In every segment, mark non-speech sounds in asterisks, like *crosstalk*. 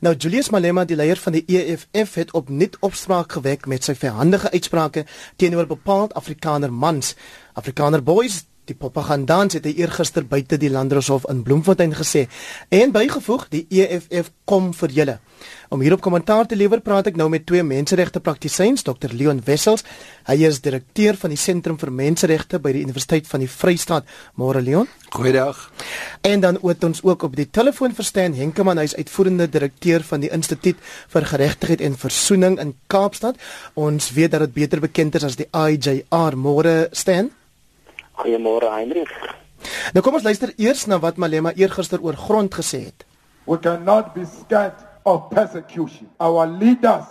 Nou Julius Malema, die leier van die EFF, het opnuut opspraak gewek met sy verhandige uitsprake teenoor bepaald Afrikaner mans. Afrikaner boys Die propagandant het eergister buite die Landdroshof in Bloemfontein gesê en bygevoeg die EFF kom vir julle. Om hierop kommentaar te lewer, praat ek nou met twee menseregte praktisyns, Dr Leon Wessels. Hy is direkteur van die Sentrum vir Menseregte by die Universiteit van die Vrystaat. Môre Leon. Goeiedag. En dan oor ons ook op die telefoon verstaan Henkemann, hy is uitvoerende direkteur van die Instituut vir Geregtigheid en Versoening in Kaapstad. Ons weet dat dit beter bekend is as die IJR. Môre Stan. Goeiemôre Heinrich. Nou kom ons luister eers na wat Malema eergister oor grond gesê het. We cannot be scared of persecution. Our leaders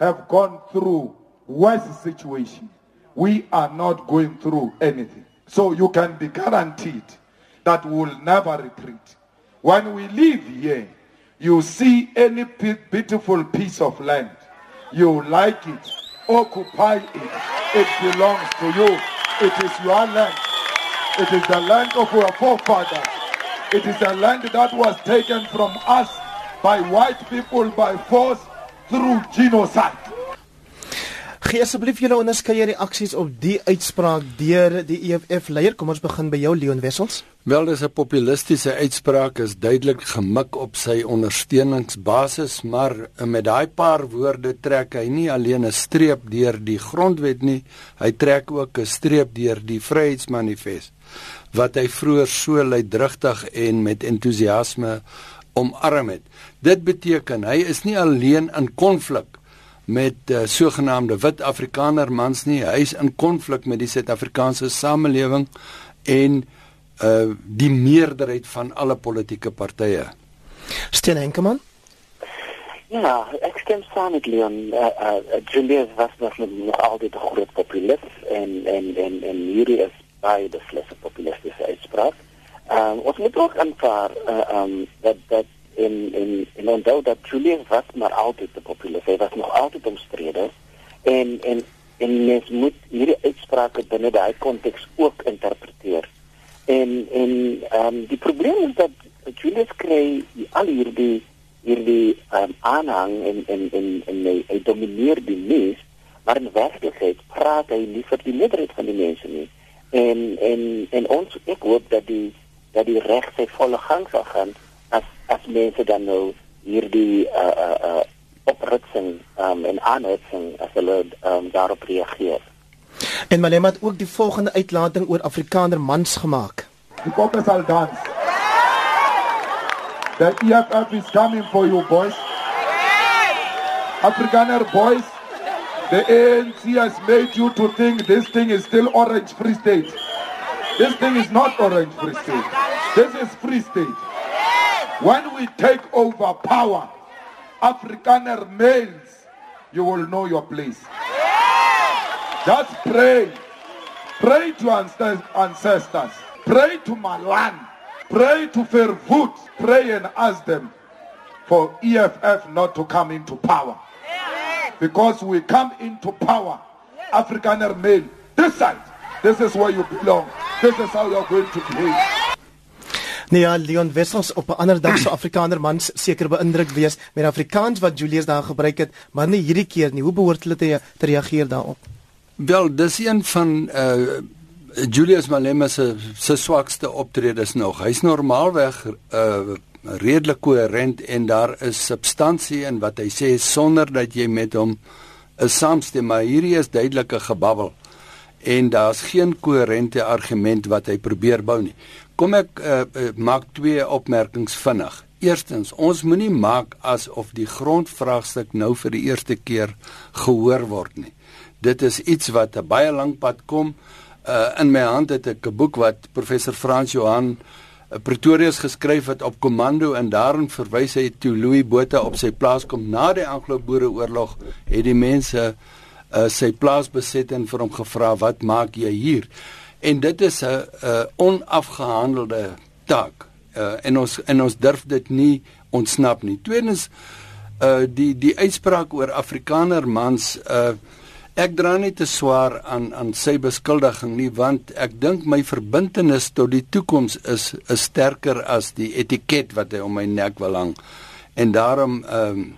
have gone through worse situation. We are not going through anything. So you can be guaranteed that we will never retreat. When we leave here, you see any beautiful piece of land, you like it, occupy it. It belongs to you. It is your land. It is the land of our forefathers. It is a land that was taken from us by white people by force through genocide. Gee asseblief julle onderskeie reaksies op die uitspraak deur die EFF leier. Kom ons begin by jou Leon Wessels. Wel, dis 'n populistiese uitspraak is duidelik gemik op sy ondersteuningsbasis, maar met daai paar woorde trek hy nie alleen 'n streep deur die grondwet nie, hy trek ook 'n streep deur die Vryheidsmanifest wat hy vroeër so luidrigtig en met entoesiasme omarm het. Dit beteken hy is nie alleen in konflik met uh, sogenaamde wit Afrikaner mans nie. Hy is in konflik met die Suid-Afrikaanse samelewing en uh die meerderheid van alle politieke partye. Steen Henkemann? Ja, ek stem saam met Leon. Uh, uh, Julius was nog nog altyd 'n groot populis en en en en hierdie is baie beslis 'n populistiese uitspraak. Ehm um, ons moet ook aanvaar uh, um dat dat en en en onthou dat Julius was maar altyd te populêr. Hy was nog altyd omstrede en en en mens moet hierdie uitsprake binne daai konteks ook interpreteer. En en ehm um, die probleem is dat Julius kry al hierdie hierdie um, aanhang en en en en hy, hy domineer die mees, maar in werklikheid praat hy nie vir die meerderheid van die mense nie. En en en ons ek hoop dat die dat die reg sy volle gang sal gaan as as mense dan nou hierdie uh uh, uh opritsing um en aanhitsing as hulle um daarop reageer. En Malema het ook die volgende uitlating oor Afrikaner mans gemaak. Die koppe sal dans. The EFF is coming for you boys. Afrikaner boys, the ANC has made you to think this thing is still Orange Free State. This thing is not Orange Free State. This is Free State. When we take over power, Afrikaner males, you will know your place. Just pray. Pray to ancestors. Pray to Malan. Pray to Vervoet. Pray and ask them for EFF not to come into power. Because we come into power, Afrikaner male, this side, this is where you belong. This is how you're going to behave. Nee, ja, Leon Wessels op 'n ander dag so Afrikaner mans seker beïndruk wees met Afrikaans wat Julius daar gebruik het, maar nie hierdie keer nie. Hoe behoort hulle te, te reageer daarop? Wel, dis een van uh Julius Malema se se swakste optredes nog. Hy's normaalweg uh redelik koherent en daar is substansie in wat hy sê sonder dat jy met hom 'n saamstem, maar hierdie is duidelik 'n gebabbel en daar's geen koherente argument wat hy probeer bou nie. Kom ek uh, uh, maak twee opmerkings vinnig. Eerstens, ons moenie maak asof die grondvraagstuk nou vir die eerste keer gehoor word nie. Dit is iets wat 'n baie lank pad kom. Uh, in my hand het ek 'n boek wat professor Frans Johan Pretorius geskryf het op komando en daarin verwys hy toe Louis Botha op sy plaas kom na die Anglo-Boereoorlog het die mense uh, sy plaas beset en vir hom gevra wat maak jy hier? En dit is 'n 'n onafgehandelde taak uh, en ons en ons durf dit nie ontsnap nie. Tweedens uh die die uitspraak oor Afrikaner mans uh ek dra nie te swaar aan aan sy beskuldiging nie want ek dink my verbintenis tot die toekoms is is sterker as die etiket wat hy om my nek wil hang. en daarom ehm um,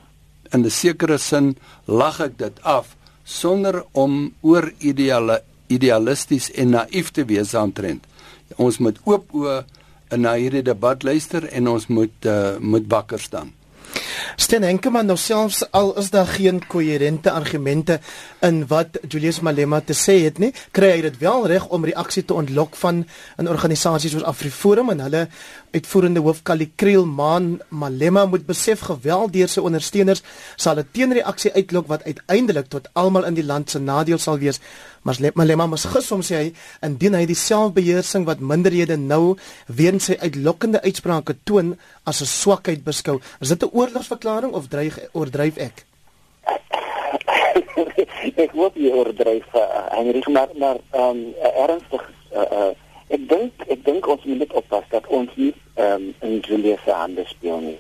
in 'n sekere sin lag ek dit af sonder om oor ideale idealisties en naïef te wees aantrent. Ons moet oop oë na hierdie debat luister en ons moet uh, moet wakker staan. Sten Henkemann nou selfs al is daar geen koherente argumente in wat Julius Malema te sê het nie, kry hy dit wel reg om reaksie te ontlok van 'n organisasie soos AfriForum en hulle uitvoerende hoof Kalikreel Maan Malema moet besef geweld deur sy ondersteuners sal 'n teenreaksie uitlok wat uiteindelik tot almal in die land se nadeel sal wees. Maar Malema mos gesom sê hy indien hy die selfbeheersing wat minderhede nou weens sy uitlokkende uitsprake toon as 'n swakheid beskou. Is dit 'n oorlogsverklaring of dreig oordryf ek? *laughs* ek hoop jy oordryf uh, Henry maar maar um, ernstig uh, uh, Ek dink ek dink ons moet net oppas dat ons nie ehm um, in Julius se hande speel nie.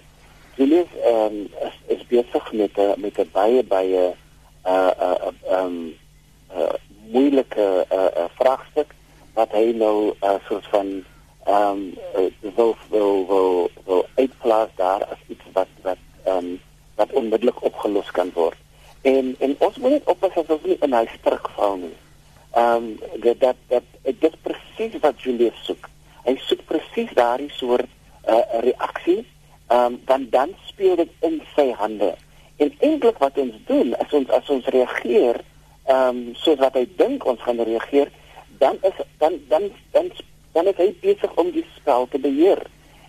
Julius ehm um, is, is besig met 'n met 'n baie baie uh uh ehm uh, moeilike uh, uh vraagstuk wat hy nou 'n uh, soort van ehm um, uh, wil wil wil wil uitplaas daar as iets wat wat ehm um, wat onmiddellik opgelos kan word. En en ons moet net oppas dat ons nie in hy stryk val nie ehm um, dat dat dat dit presies wat Julius soek. Hy soek presies daardie soort uh, reaksie. Ehm um, dan dan speel dit in sy hande. En eintlik wat ons doen as ons as ons reageer ehm um, soos wat hy dink ons gaan reageer, dan is dan dan dan dan is hy besig om die spel te beheer.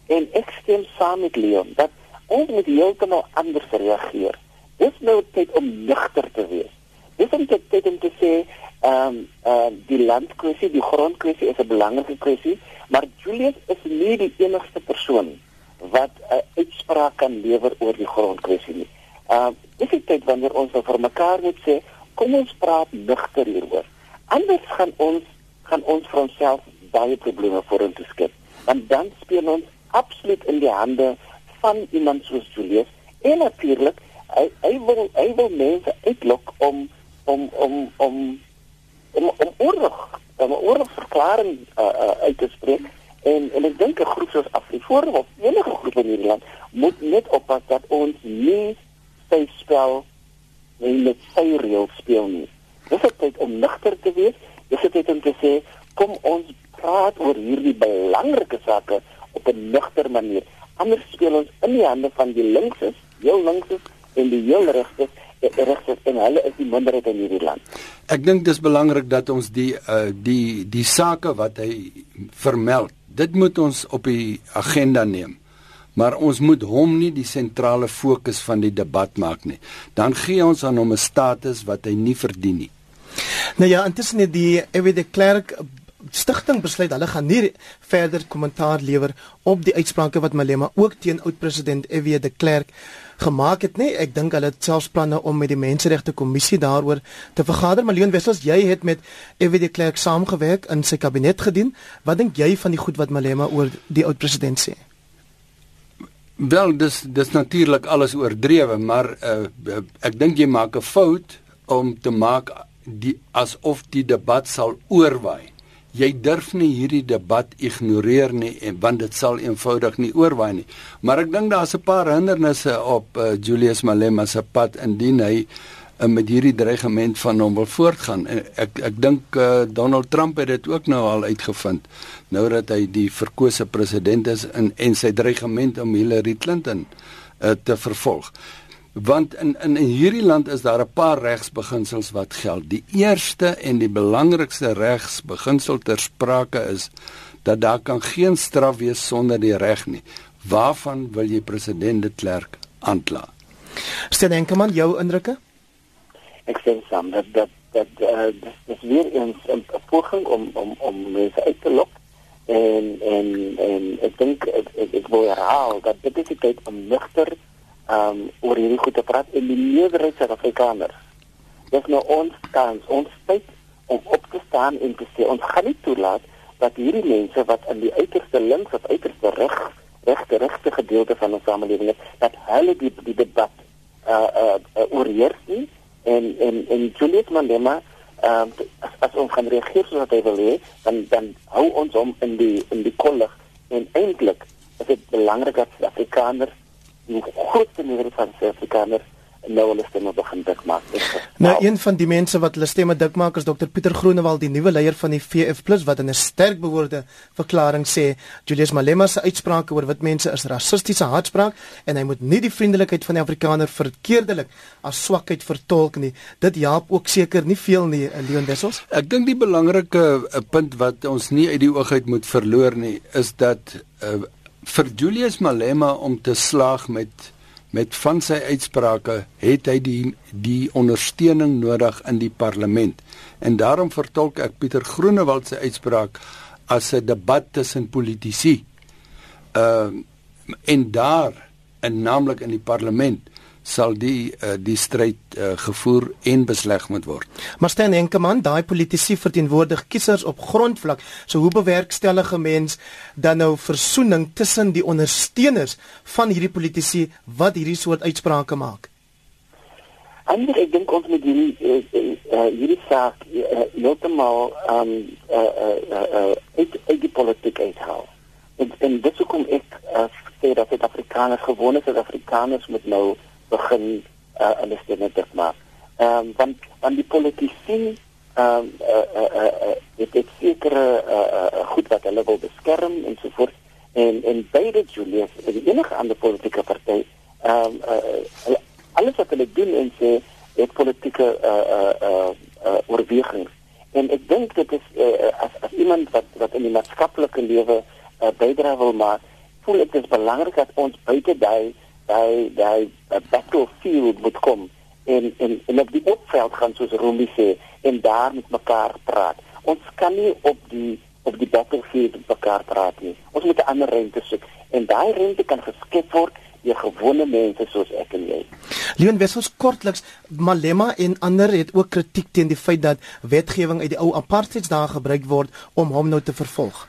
En ek stem saam met Leon dat ons moet heeltemal anders reageer. Dis nou tyd om ligter te wees. Dis om tyd om te sê ehm um, uh, die landkwessie, die grondkwessie is 'n belangrike kwessie, maar Julius is nie die enigste persoon wat 'n uh, uitspraak kan lewer oor die grondkwessie nie. Ehm uh, dis die tyd wanneer ons nou vir mekaar moet sê, kom ons praat ligter hieroor. Anders gaan ons gaan ons vir onsself baie probleme vorentoe skep. Want dan speel ons absoluut in die hande van iemand soos Julius en natuurlik hy hy wil hy wil mense uitlok om om om om om om oorlog, om 'n oorlogverklaring uh, uh, uit te spreek en en ek dink 'n groep soos Afriforum of enige groep in hierdie land moet net oppas dat ons nie sy spel nie met sy reëls speel nie. Dis tyd om ligter te wees. Dis dit tyd om te sê kom ons praat oor hierdie belangrike sake op 'n ligter manier. Anders speel ons in die hande van die linkses, heel linkses en die heel regses regses en hulle is die minderheid in hierdie land. Ek dink dis belangrik dat ons die uh die die sake wat hy vermeld, dit moet ons op die agenda neem. Maar ons moet hom nie die sentrale fokus van die debat maak nie. Dan gee ons aan hom 'n status wat hy nie verdien nie. Nou ja, intussen het die Ewie de Klerk stigting besluit hulle gaan nie verder kommentaar lewer op die uitsprake wat Malema ook teen oud-president Ewie de Klerk gemaak het nie. Ek dink hulle het selfs planne om met die menseregte kommissie daaroor te vergader. Maar Leon Wessels, jy het met Evie de Klerk saamgewerk in sy kabinet gedien. Wat dink jy van die goed wat Malema oor die oud president sê? Wel, dis dis natuurlik alles oordrewe, maar uh, ek dink jy maak 'n fout om te maak die asof die debat sal oorwaai jy durf nie hierdie debat ignoreer nie en want dit sal eenvoudig nie oorwaai nie. Maar ek dink daar's 'n paar hindernisse op uh, Julius Malema se pad indien hy uh, met hierdie dreigement van hom wil voortgaan. En ek ek dink uh, Donald Trump het dit ook nou al uitgevind nou dat hy die verkose president is en en sy dreigement om Hillary Clinton uh, te vervolg want in in in hierdie land is daar 'n paar regsbeginsels wat geld. Die eerste en die belangrikste regsbeginsel ter sprake is dat daar kan geen straf wees sonder die reg nie. Waarvan wil jy president de Klerk aankla? Stel enke man jou indrukke? Ek sê saam dat dat dat uh, dis weer eens 'n poging om om om mense uit te lok en en en ek dink ek, ek, ek wil herhaal dat dit is tyd om nugter um oor hierdie goed te praat en die meerderheid Suid-Afrikaners. Dis nou ons kans, ons tyd om op te staan en te sê ons gaan nie toelaat dat hierdie mense wat in die uiterste links of uiterste reg regte regte gedeelte van ons samelewing is, dat hulle die die debat uh uh, uh oorheers nie en en en Julius Mandela ehm um, as, as ons gaan reageer soos wat hy wil hê, dan dan hou ons hom in die in die kollig en eintlik is dit belangrik dat Afrikaners die grootste meerderheid van Suid-Afrikaners nou hulle stemme begin dik maak. Nou een van die mense wat hulle stemme dik maak is Dr Pieter Groenewald, die nuwe leier van die VF+ wat in 'n sterk bewoorde verklaring sê Julius Malema se uitsprake oor wit mense is rassistiese haatspraak en hy moet nie die vriendelikheid van die Afrikaner verkeerdelik as swakheid vertolk nie. Dit help ook seker nie veel nie, eh, Leon Wessels. Ek dink die belangrike uh, punt wat ons nie uit die oog uit moet verloor nie, is dat uh, vir Julius Malema om te slaag met met van sy uitsprake het hy die die ondersteuning nodig in die parlement. En daarom vertolk ek Pieter Groenewald se uitspraak as 'n debat tussen politici. Ehm uh, en daar en naamlik in die parlement sal die uh, die stryd uh, gevoer en besleg moet word. Maar Stan Henkemann, daai politici verteenwoordig kiesers op grondvlak. So hoe bewerkstellig 'n mens dan nou versoening tussen die ondersteuners van hierdie politici wat hierdie soort uitsprake maak? Ander ek dink ons moet hierdie uh, hierdie saak heeltemal um uh uh uh uit uit die politiek uithaal. En, en dit hoekom ek uh, sê dat dit Afrikaners gewone Suid-Afrikaners moet nou begin uh, hulle stemme dik maak. Ehm um, want want die politici ehm um, uh, uh, uh, uh, het sekere uh, uh, goed wat hulle wil beskerm en so voort en en beide Julius en die enige ander politieke party ehm um, uh, alles wat hulle doen en sê het politieke uh, uh, uh, uh, oorwegings en ek dink dit is uh, as as iemand wat wat in die maatskaplike lewe uh, bydra wil maak voel ek dit is belangrik dat ons buite daai daai daai battlefield moet kom en en en op die opveld gaan soos Rumi sê en daar met mekaar praat. Ons kan nie op die op die battlefield met mekaar praat nie. Ons moet 'n ander ruimte soek en daai ruimte kan geskep word deur gewone mense soos ek en jy. Leon Wessels kortliks Malema en ander het ook kritiek teen die feit dat wetgewing uit die ou apartheidsdae gebruik word om hom nou te vervolg.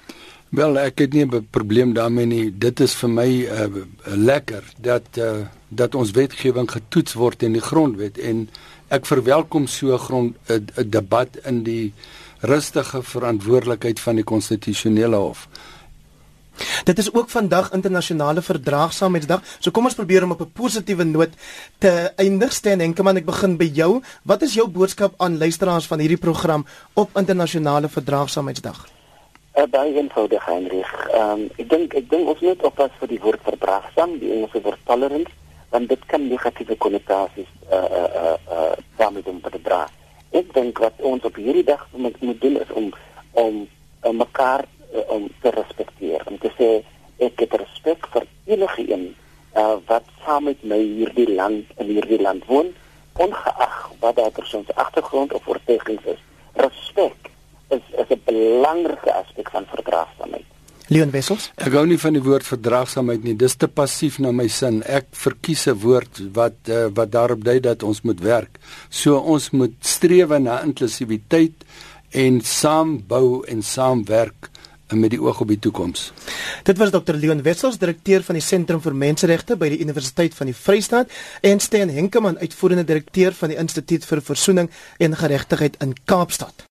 Wel, ek het nie 'n probleem daarmee nie. Dit is vir my uh, lekker dat uh, dat ons wetgewing getoets word in die grondwet en ek verwelkom so 'n grond 'n debat in die rustige verantwoordelikheid van die konstitusionele hof. Dit is ook vandag internasionale verdraagsaamheidsdag. So kom ons probeer om op 'n positiewe noot te eindig. Steen Henkemann, ek begin by jou. Wat is jou boodskap aan luisteraars van hierdie program op internasionale verdraagsaamheidsdag? Uh, baie eenvoudig Heinrich. Ehm um, ek dink ek dink ons moet oppas vir die woord verdraagsaam, die Engelse woord tolerance, want dit kan negatiewe konnotasies eh uh, eh uh, eh uh, daarmee doen te dra. Ek dink wat ons op hierdie dag moet, moet doen is om om om mekaar uh, om te respekteer. Om te sê ek het respek vir enige een uh, wat saam met my hierdie land in hierdie land woon, ongeag wat daardie persoon se agtergrond of oortuigings is. Respek is is 'n belangrike aspek van verdraagsaamheid. Leon Wessels. Ek gou nie van die woord verdraagsaamheid nie. Dis te passief na my sin. Ek verkies 'n woord wat uh, wat daarop dui dat ons moet werk. So ons moet streef na inklusiwiteit en saam bou en saamwerk met die oog op die toekoms. Dit was Dr Leon Wessels, direkteur van die Sentrum vir Menseregte by die Universiteit van die Vrystaat en Steen Henkemann, uitvoerende direkteur van die Instituut vir Versoening en Geregtigheid in Kaapstad.